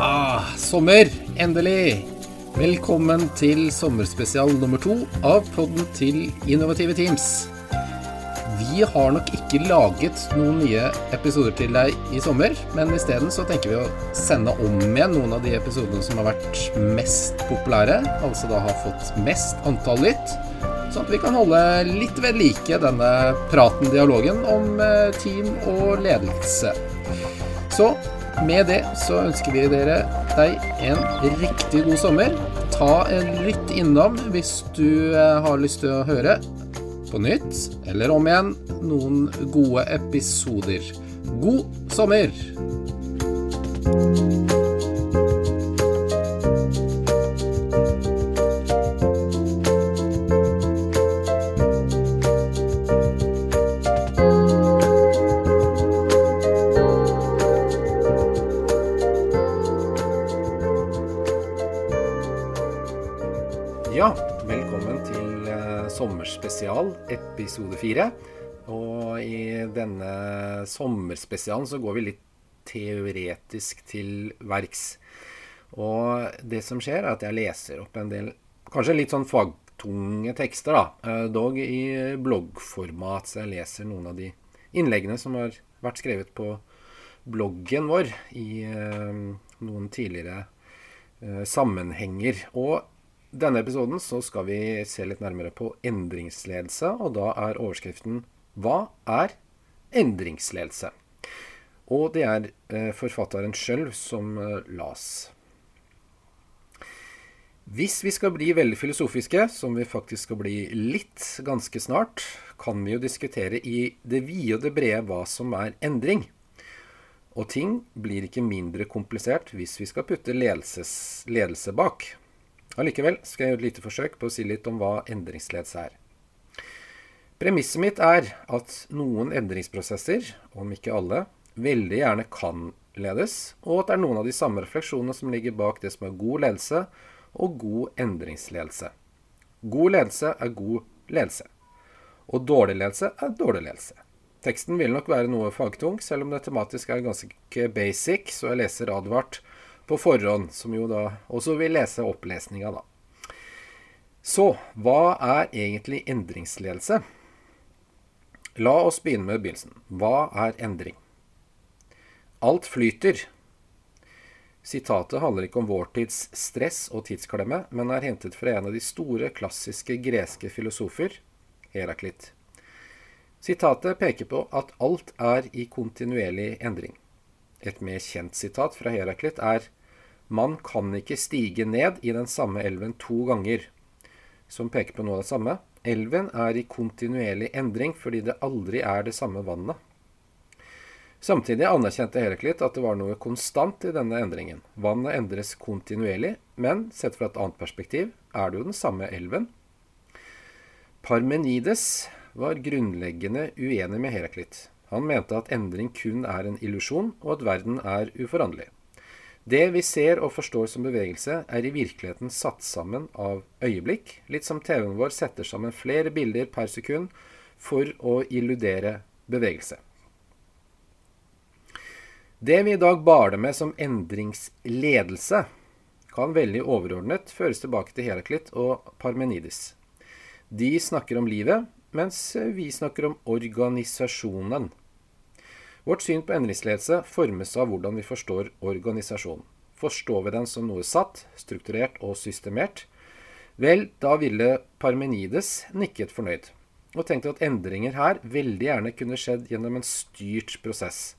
Ah, sommer! Endelig! Velkommen til sommerspesial nummer to av podden til Innovative Teams. Vi har nok ikke laget noen nye episoder til deg i sommer, men isteden så tenker vi å sende om igjen noen av de episodene som har vært mest populære, altså da har fått mest antall lytt, sånn at vi kan holde litt ved like denne praten, dialogen, om eh, team og ledelse. Så med det så ønsker vi dere deg en riktig god sommer. Ta en lytt innom hvis du eh, har lyst til å høre på nytt eller om igjen noen gode episoder. God sommer! Sommerspesial episode fire. Og i denne sommerspesialen så går vi litt teoretisk til verks. Og det som skjer, er at jeg leser opp en del kanskje litt sånn fagtunge tekster, da. Eh, dog i bloggformat, så jeg leser noen av de innleggene som har vært skrevet på bloggen vår i eh, noen tidligere eh, sammenhenger. Og denne episoden så skal vi se litt nærmere på endringsledelse, og da er overskriften 'Hva er endringsledelse?' Og det er eh, forfatteren sjøl som eh, las. Hvis vi skal bli veldig filosofiske, som vi faktisk skal bli litt ganske snart, kan vi jo diskutere i det vide og det brede hva som er endring. Og ting blir ikke mindre komplisert hvis vi skal putte ledelses, ledelse bak. Allikevel skal jeg gjøre et lite forsøk på å si litt om hva endringsledelse er. Premisset mitt er at noen endringsprosesser, om ikke alle, veldig gjerne kan ledes, og at det er noen av de samme refleksjonene som ligger bak det som er god ledelse og god endringsledelse. God ledelse er god ledelse, og dårlig ledelse er dårlig ledelse. Teksten vil nok være noe fagtung, selv om det tematisk er ganske basic, så jeg leser advart på forhånd, som jo da også vil lese opplesninga, da. Så hva er egentlig endringsledelse? La oss begynne med begynnelsen. Hva er endring? Alt flyter. Sitatet handler ikke om vår tids stress og tidsklemme, men er hentet fra en av de store, klassiske greske filosofer, Heraklit. Sitatet peker på at alt er i kontinuerlig endring. Et mer kjent sitat fra Heraklit er man kan ikke stige ned i den samme elven to ganger, som peker på noe av det samme. Elven er i kontinuerlig endring fordi det aldri er det samme vannet. Samtidig anerkjente Heraklit at det var noe konstant i denne endringen. Vannet endres kontinuerlig, men sett fra et annet perspektiv er det jo den samme elven. Parmenides var grunnleggende uenig med Heraklit. Han mente at endring kun er en illusjon, og at verden er uforanderlig. Det vi ser og forstår som bevegelse, er i virkeligheten satt sammen av øyeblikk, litt som TV-en vår setter sammen flere bilder per sekund for å illudere bevegelse. Det vi i dag baler med som endringsledelse, kan veldig overordnet føres tilbake til Heraklit og Parmenides. De snakker om livet, mens vi snakker om organisasjonen. Vårt syn på endringsledelse formes av hvordan vi forstår organisasjonen. Forstår vi den som noe satt, strukturert og systemert? Vel, da ville Parmenides nikket fornøyd, og tenkte at endringer her veldig gjerne kunne skjedd gjennom en styrt prosess.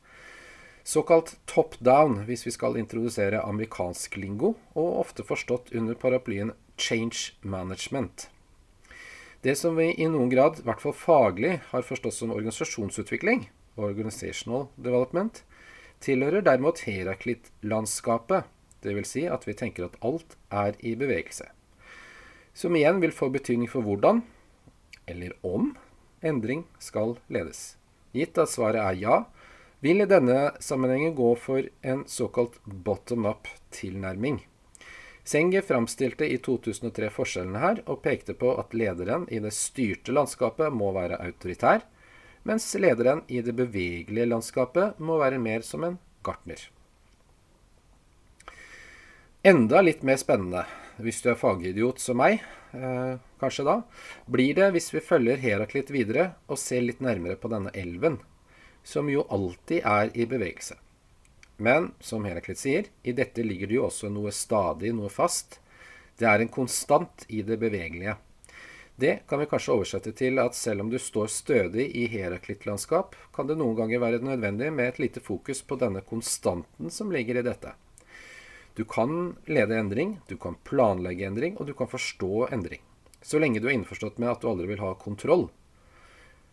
Såkalt top down, hvis vi skal introdusere amerikansk lingo, og ofte forstått under paraplyen change management. Det som vi i noen grad, i hvert fall faglig, har forstått som organisasjonsutvikling, organizational development, tilhører derimot Heraklit-landskapet. Dvs. Si at vi tenker at alt er i bevegelse. som igjen vil få betydning for hvordan, eller om, endring skal ledes. Gitt at svaret er ja, vil i denne sammenhengen gå for en såkalt bottom up-tilnærming. Senge framstilte i 2003 forskjellene her, og pekte på at lederen i det styrte landskapet må være autoritær, mens lederen i det bevegelige landskapet må være mer som en gartner. Enda litt mer spennende, hvis du er fagidiot som meg, eh, kanskje da, blir det hvis vi følger Heraklit videre og ser litt nærmere på denne elven, som jo alltid er i bevegelse. Men som Heraklit sier, i dette ligger det jo også noe stadig, noe fast. Det er en konstant i det bevegelige. Det kan vi kanskje oversette til at selv om du står stødig i Heraklit-landskap, kan det noen ganger være nødvendig med et lite fokus på denne konstanten som ligger i dette. Du kan lede endring, du kan planlegge endring, og du kan forstå endring. Så lenge du er innforstått med at du aldri vil ha kontroll.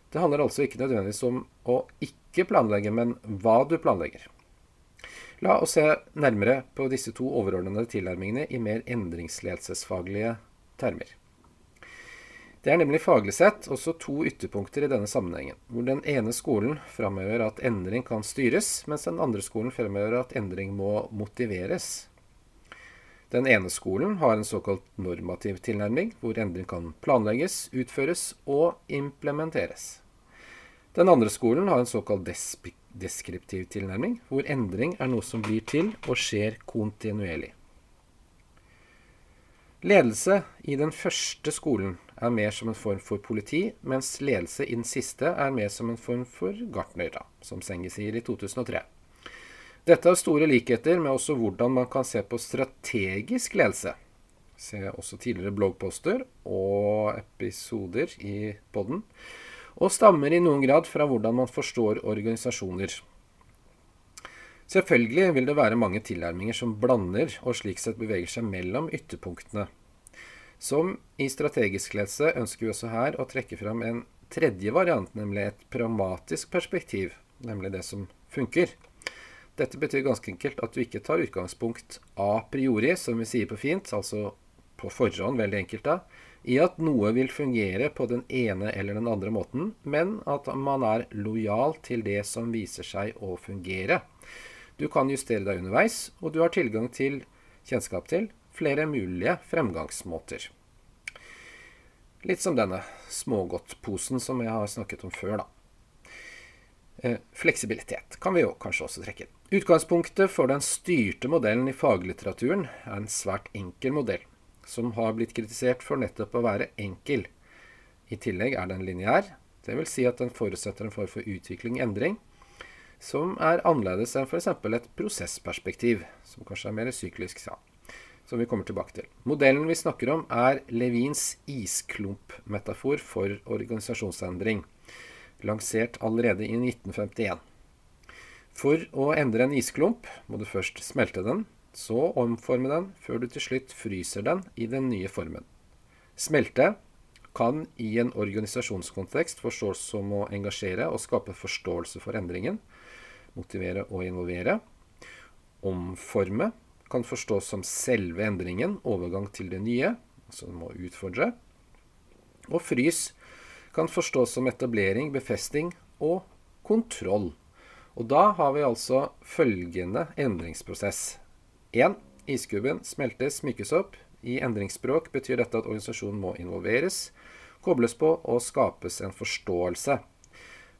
Det handler altså ikke nødvendigvis om å ikke planlegge, men hva du planlegger. La oss se nærmere på disse to overordnede tilnærmingene i mer endringsledelsesfaglige termer. Det er nemlig faglig sett også to ytterpunkter i denne sammenhengen, hvor den ene skolen framhever at endring kan styres, mens den andre skolen fremhever at endring må motiveres. Den ene skolen har en såkalt normativ tilnærming, hvor endring kan planlegges, utføres og implementeres. Den andre skolen har en såkalt deskriptiv tilnærming, hvor endring er noe som blir til og skjer kontinuerlig. Ledelse i den første skolen er mer som en form for politi, mens ledelse i den siste er mer som en form for gartner, da, som Senge sier i 2003. Dette har store likheter med også hvordan man kan se på strategisk ledelse. Se også tidligere bloggposter og episoder i podden. Og stammer i noen grad fra hvordan man forstår organisasjoner. Selvfølgelig vil det være mange tilnærminger som blander og slik sett beveger seg mellom ytterpunktene. Som i strategisk ledelse ønsker vi også her å trekke fram en tredje variant, nemlig et pragmatisk perspektiv, nemlig det som funker. Dette betyr ganske enkelt at du ikke tar utgangspunkt a priori, som vi sier på fint, altså på forhånd, veldig enkelt da, i at noe vil fungere på den ene eller den andre måten, men at man er lojal til det som viser seg å fungere. Du kan justere deg underveis, og du har tilgang til kjennskap til flere mulige fremgangsmåter. Litt som denne smågodtposen som jeg har snakket om før, da. Eh, fleksibilitet kan vi jo kanskje også trekke. Utgangspunktet for den styrte modellen i faglitteraturen er en svært enkel modell, som har blitt kritisert for nettopp å være enkel. I tillegg er den lineær, dvs. Si at den forutsetter en form for utvikling-endring, som er annerledes enn f.eks. et prosessperspektiv, som kanskje er mer syklisk, sa. Som vi kommer tilbake til. Modellen vi snakker om, er Levins isklumpmetafor for organisasjonsendring, lansert allerede i 1951. For å endre en isklump må du først smelte den, så omforme den, før du til slutt fryser den i den nye formen. Smelte kan i en organisasjonskontekst forstås som å engasjere og skape forståelse for endringen, motivere og involvere. Omforme kan forstås som selve endringen, overgang til det nye, altså den må utfordre. Og frys kan forstås som etablering, befesting og kontroll. Og da har vi altså følgende endringsprosess. 1. Iskuben smeltes, smykes opp. I endringsspråk betyr dette at organisasjonen må involveres, kobles på og skapes en forståelse.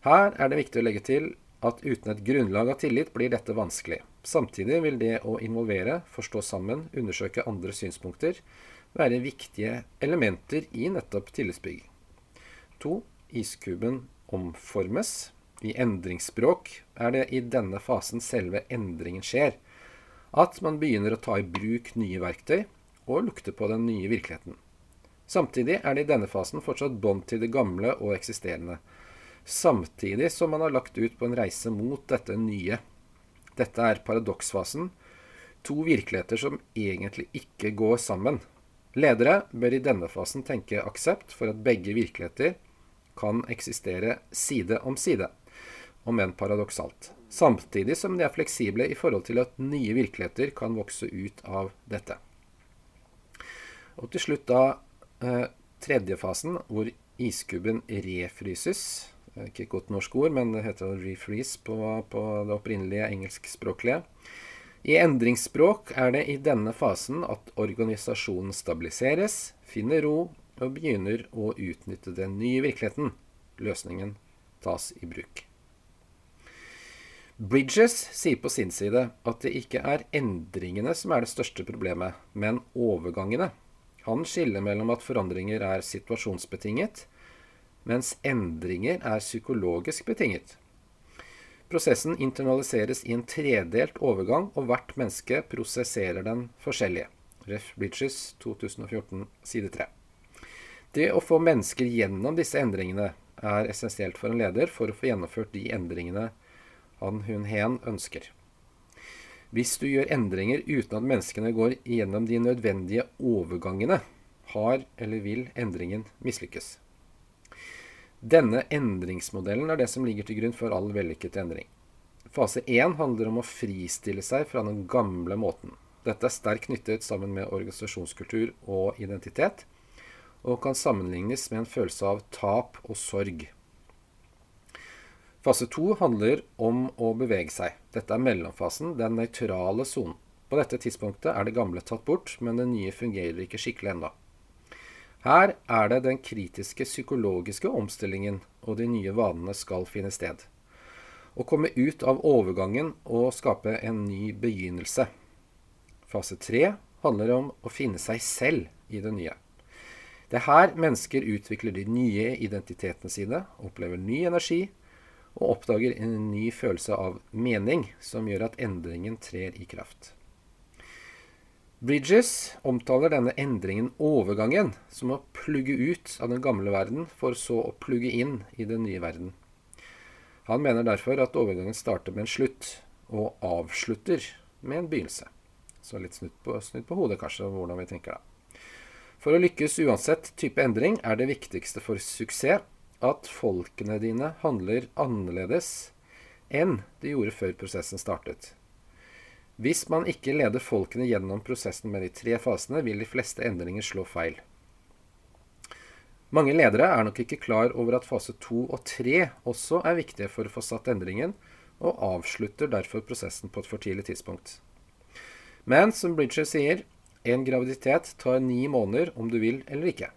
Her er det viktig å legge til at uten et grunnlag av tillit blir dette vanskelig. Samtidig vil det å involvere, forstå sammen, undersøke andre synspunkter være viktige elementer i nettopp tillitsbygging. 2. Iskuben omformes. I endringsspråk er det i denne fasen selve endringen skjer. At man begynner å ta i bruk nye verktøy og lukte på den nye virkeligheten. Samtidig er det i denne fasen fortsatt bånd til det gamle og eksisterende. Samtidig som man har lagt ut på en reise mot dette nye. Dette er paradoksfasen. To virkeligheter som egentlig ikke går sammen. Ledere bør i denne fasen tenke aksept for at begge virkeligheter kan eksistere side om side om enn paradoksalt. Samtidig som de er fleksible i forhold til at nye virkeligheter kan vokse ut av dette. Og til slutt da eh, tredje fasen, hvor iskubben refryses. Ikke et godt norsk ord, men det heter refreeze på, på det opprinnelige engelskspråklige. I endringsspråk er det i denne fasen at organisasjonen stabiliseres, finner ro og begynner å utnytte den nye virkeligheten. Løsningen tas i bruk. Bridges sier på sin side at det ikke er endringene som er det største problemet, men overgangene. Han skiller mellom at forandringer er situasjonsbetinget, mens endringer er psykologisk betinget. Prosessen internaliseres i en tredelt overgang, og hvert menneske prosesserer den forskjellige. Ref. Bridges 2014, side 3. Det å få mennesker gjennom disse endringene er essensielt for en leder for å få gjennomført de endringene han, hun, hen ønsker. Hvis du gjør endringer uten at menneskene går gjennom de nødvendige overgangene, har eller vil endringen mislykkes. Denne endringsmodellen er det som ligger til grunn for all vellykket endring. Fase 1 handler om å fristille seg fra den gamle måten. Dette er sterkt knyttet sammen med organisasjonskultur og identitet, og kan sammenlignes med en følelse av tap og sorg. Fase to handler om å bevege seg. Dette er mellomfasen, den nøytrale sonen. På dette tidspunktet er det gamle tatt bort, men det nye fungerer ikke skikkelig ennå. Her er det den kritiske psykologiske omstillingen og de nye vanene skal finne sted. Å komme ut av overgangen og skape en ny begynnelse. Fase tre handler om å finne seg selv i det nye. Det er her mennesker utvikler de nye identitetene sine, opplever ny energi og oppdager en ny følelse av mening som gjør at endringen trer i kraft. Bridges omtaler denne endringen, overgangen, som å plugge ut av den gamle verden for så å plugge inn i den nye verden. Han mener derfor at overgangen starter med en slutt, og avslutter med en begynnelse. Så litt snudd på, snudd på hodet, kanskje, hvordan vi tenker da. For å lykkes uansett type endring er det viktigste for suksess at folkene dine handler annerledes enn de gjorde før prosessen startet. Hvis man ikke leder folkene gjennom prosessen med de tre fasene, vil de fleste endringer slå feil. Mange ledere er nok ikke klar over at fase to og tre også er viktige for å få satt endringen, og avslutter derfor prosessen på et for tidlig tidspunkt. Men som Bridger sier, en graviditet tar ni måneder om du vil eller ikke.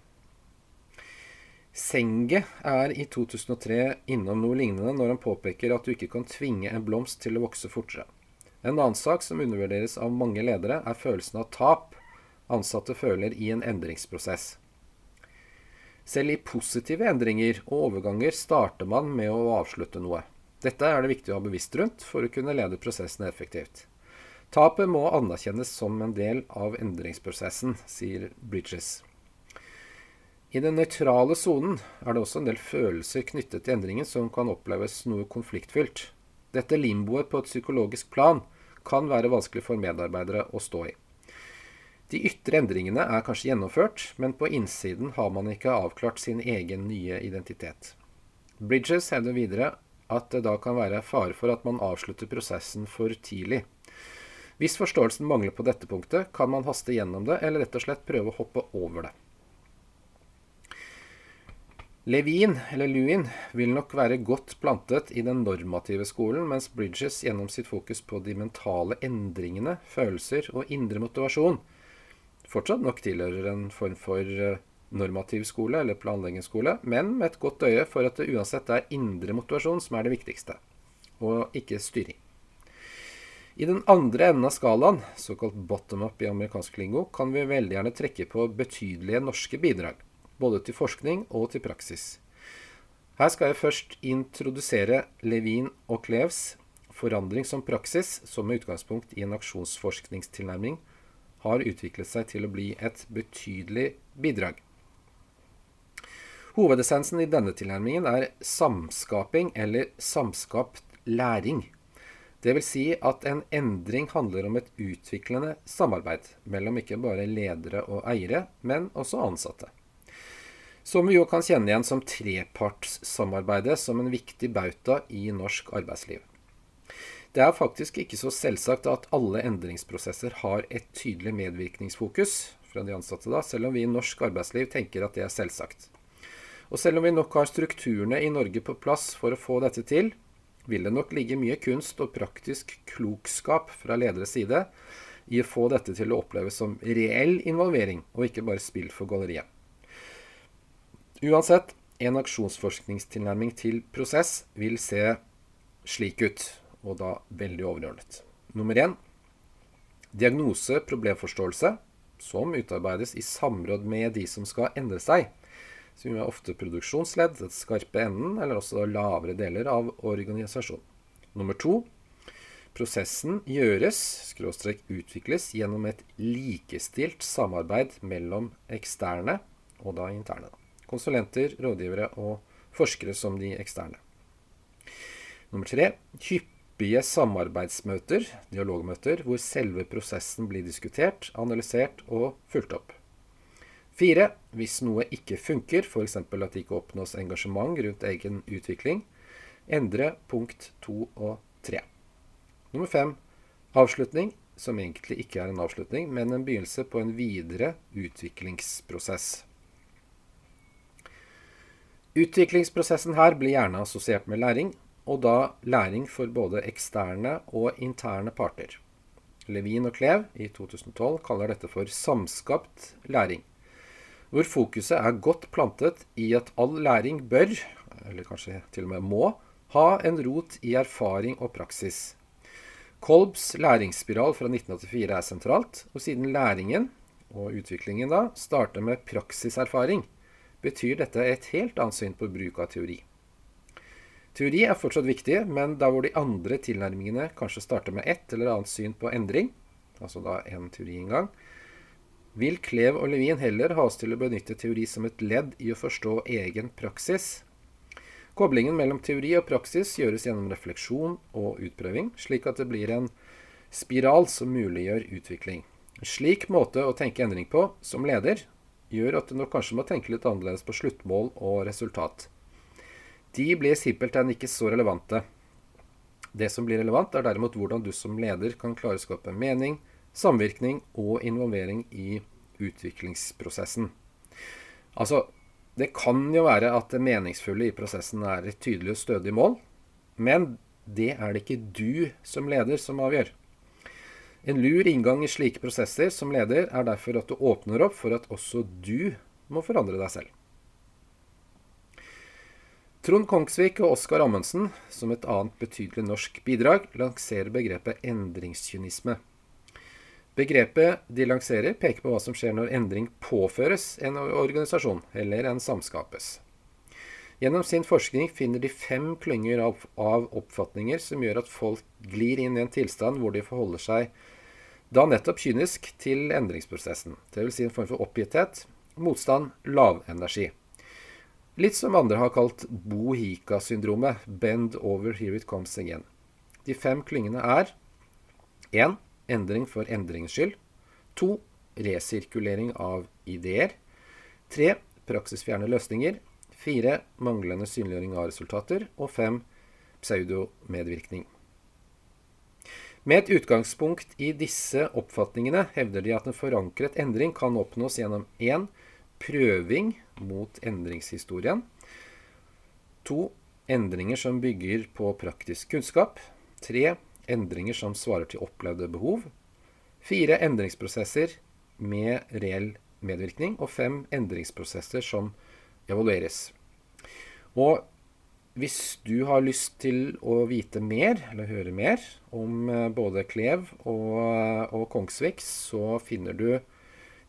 Senge er i 2003 innom noe lignende når han påpeker at du ikke kan tvinge en blomst til å vokse fortere. En annen sak som undervurderes av mange ledere, er følelsen av tap ansatte føler i en endringsprosess. Selv i positive endringer og overganger starter man med å avslutte noe. Dette er det viktig å ha bevisst rundt for å kunne lede prosessen effektivt. Tapet må anerkjennes som en del av endringsprosessen, sier Bridges. I den nøytrale sonen er det også en del følelser knyttet til endringen som kan oppleves noe konfliktfylt. Dette limboet på et psykologisk plan kan være vanskelig for medarbeidere å stå i. De ytre endringene er kanskje gjennomført, men på innsiden har man ikke avklart sin egen nye identitet. Bridges hevder videre at det da kan være fare for at man avslutter prosessen for tidlig. Hvis forståelsen mangler på dette punktet, kan man haste gjennom det, eller rett og slett prøve å hoppe over det. Levin, eller Lewin, vil nok være godt plantet i den normative skolen, mens Bridges gjennom sitt fokus på de mentale endringene, følelser og indre motivasjon fortsatt nok tilhører en form for eh, normativ skole, eller planleggingsskole, men med et godt øye for at det uansett er indre motivasjon som er det viktigste, og ikke styring. I den andre enden av skalaen, såkalt bottom up i amerikansk lingo, kan vi veldig gjerne trekke på betydelige norske bidrag både til forskning og til praksis. Her skal jeg først introdusere Levin og Klevs forandring som praksis, som med utgangspunkt i en aksjonsforskningstilnærming har utviklet seg til å bli et betydelig bidrag. Hovedessensen i denne tilnærmingen er samskaping eller samskapt læring. Vil si at en endring handler om et utviklende samarbeid mellom ikke bare ledere og eiere, men også ansatte. Som vi jo kan kjenne igjen som trepartssamarbeidet som en viktig bauta i norsk arbeidsliv. Det er faktisk ikke så selvsagt at alle endringsprosesser har et tydelig medvirkningsfokus, fra de ansatte da, selv om vi i norsk arbeidsliv tenker at det er selvsagt. Og selv om vi nok har strukturene i Norge på plass for å få dette til, vil det nok ligge mye kunst og praktisk klokskap fra lederes side i å få dette til å oppleves som reell involvering, og ikke bare spill for galleriet. Uansett, en aksjonsforskningstilnærming til prosess vil se slik ut, og da veldig overordnet. Nummer én diagnose, problemforståelse, som utarbeides i samråd med de som skal endre seg. Som er ofte produksjonsledd, den skarpe enden, eller også lavere deler av organisasjonen. Nummer to prosessen gjøres, skråstrek utvikles, gjennom et likestilt samarbeid mellom eksterne og da interne. Konsulenter, rådgivere og forskere som de eksterne. Nummer tre hyppige samarbeidsmøter, dialogmøter, hvor selve prosessen blir diskutert, analysert og fulgt opp. Fire, hvis noe ikke funker, f.eks. at det ikke oppnås engasjement rundt egen utvikling, endre punkt to og tre. Nummer fem, avslutning, som egentlig ikke er en avslutning, men en begynnelse på en videre utviklingsprosess. Utviklingsprosessen her blir gjerne assosiert med læring, og da læring for både eksterne og interne parter. Levin og Klev i 2012 kaller dette for samskapt læring, hvor fokuset er godt plantet i at all læring bør, eller kanskje til og med må, ha en rot i erfaring og praksis. Kolbs læringsspiral fra 1984 er sentralt, og siden læringen og utviklingen da starter med praksiserfaring, betyr dette et helt annet syn på bruk av teori. Teori er fortsatt viktig, men der hvor de andre tilnærmingene kanskje starter med ett eller annet syn på endring, altså da en teoriinngang, vil Klev og Levin heller ha oss til å benytte teori som et ledd i å forstå egen praksis. Koblingen mellom teori og praksis gjøres gjennom refleksjon og utprøving, slik at det blir en spiral som muliggjør utvikling. En slik måte å tenke endring på, som leder, gjør at du nok kanskje må tenke litt annerledes på sluttmål og resultat. De blir simpelthen ikke så relevante. Det som blir relevant, er derimot hvordan du som leder kan klare å skape mening, samvirkning og involvering i utviklingsprosessen. Altså, det kan jo være at det meningsfulle i prosessen er et tydelig og stødig mål, men det er det ikke du som leder som avgjør. En lur inngang i slike prosesser som leder er derfor at du åpner opp for at også du må forandre deg selv. Trond Kongsvik og Oskar Amundsen, som et annet betydelig norsk bidrag, lanserer begrepet endringskynisme. Begrepet de lanserer, peker på hva som skjer når endring påføres en organisasjon, eller en samskapes. Gjennom sin forskning finner de fem klynger av, oppfatninger som gjør at folk glir inn i en tilstand hvor de forholder seg da nettopp kynisk til endringsprosessen. Dvs. Si en form for oppgitthet, motstand, lavenergi. Litt som andre har kalt Bohika-syndromet, bend over, here it comes again. De fem klyngene er 1. Endring for endringens skyld. 2. Resirkulering av ideer. 3. Praksisfjerne løsninger. Fire manglende synliggjøring av resultater. Og fem pseudomedvirkning. Med et utgangspunkt i disse oppfatningene hevder de at en forankret endring kan oppnås gjennom 1. Prøving mot endringshistorien. 2. Endringer som bygger på praktisk kunnskap. 3. Endringer som svarer til opplevde behov. 4. Endringsprosesser med reell medvirkning. Og 5. Endringsprosesser som evalueres. Og hvis du har lyst til å vite mer, eller høre mer, om eh, både Klev og, og Kongsvik, så finner du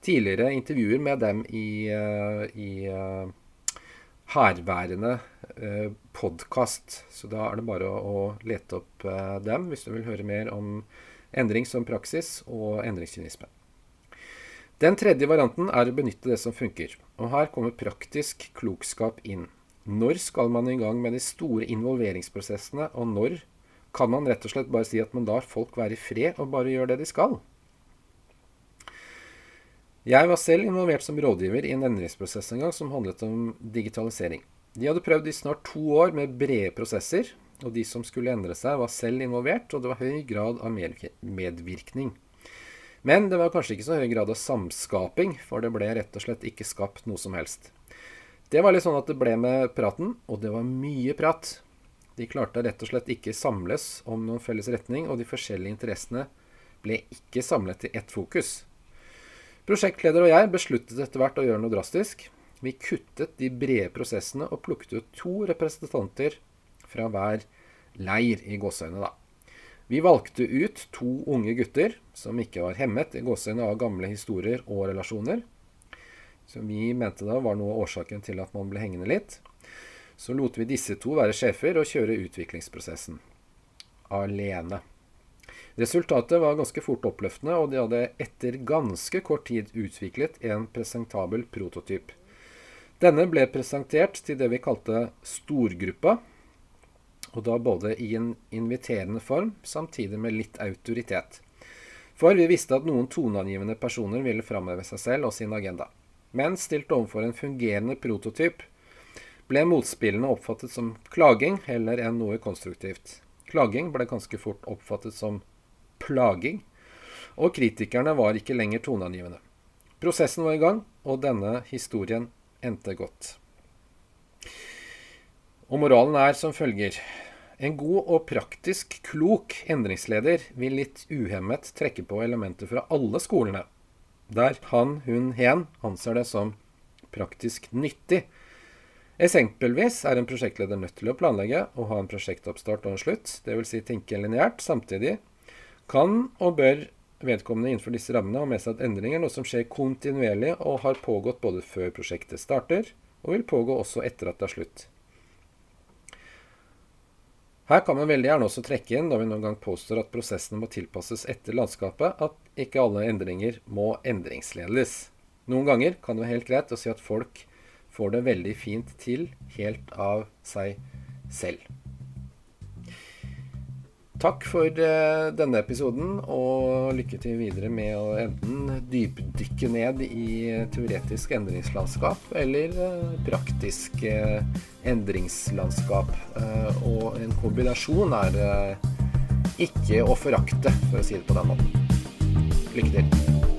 tidligere intervjuer med dem i, eh, i herværende podkast. Så da er det bare å, lete opp dem hvis du vil høre mer om endring som praksis og endringskynisme. Den tredje varianten er å benytte det som funker. Og her kommer praktisk klokskap inn. Når skal man i gang med de store involveringsprosessene, og når kan man rett og slett bare si at man lar folk være i fred og bare gjør det de skal? Jeg var selv involvert som rådgiver i en endringsprosess en gang som handlet om digitalisering. De hadde prøvd i snart to år med brede prosesser, og de som skulle endre seg, var selv involvert, og det var høy grad av medvirkning. Men det var kanskje ikke så høy grad av samskaping, for det ble rett og slett ikke skapt noe som helst. Det var litt sånn at det ble med praten, og det var mye prat. De klarte rett og slett ikke samles om noen felles retning, og de forskjellige interessene ble ikke samlet til ett fokus. Prosjektleder og jeg besluttet etter hvert å gjøre noe drastisk. Vi kuttet de brede prosessene og plukket ut to representanter fra hver leir i gåseøynene, da. Vi valgte ut to unge gutter som ikke var hemmet i gåsehudene av gamle historier og relasjoner. Som vi mente da var noe av årsaken til at man ble hengende litt. Så lot vi disse to være sjefer og kjøre utviklingsprosessen. Alene. Resultatet var ganske fort oppløftende, og de hadde etter ganske kort tid utviklet en presentabel prototyp. Denne ble presentert til det vi kalte storgruppa, og da både i en inviterende form, samtidig med litt autoritet. For vi visste at noen toneangivende personer ville framheve seg selv og sin agenda. Men stilt overfor en fungerende prototyp ble motspillene oppfattet som klaging heller enn noe konstruktivt. Klaging ble ganske fort oppfattet som plaging, og kritikerne var ikke lenger toneangivende. Prosessen var i gang, og denne historien endte godt. Og moralen er som følger. En god og praktisk klok endringsleder vil litt uhemmet trekke på elementer fra alle skolene, der han, hun, hen anser det som praktisk nyttig. Eksempelvis er en prosjektleder nødt til å planlegge og ha en prosjektoppstart og en slutt, dvs. Si tenke lineært. Samtidig kan og bør vedkommende innenfor disse rammene ha med seg at endringer noe som skjer kontinuerlig og har pågått både før prosjektet starter, og vil pågå også etter at det er slutt. Her kan man veldig gjerne også trekke inn, når vi noen gang påstår at prosessene må tilpasses etter landskapet, at ikke alle endringer må endringsledes. Noen ganger kan det være helt greit å si at folk får det veldig fint til helt av seg selv. Takk for uh, denne episoden, og lykke til videre med å enten dypdykke ned i teoretisk endringslandskap eller uh, praktisk uh, endringslandskap. og en kombinasjon er ikke å forakte, for å si det på den måten. Lykke til.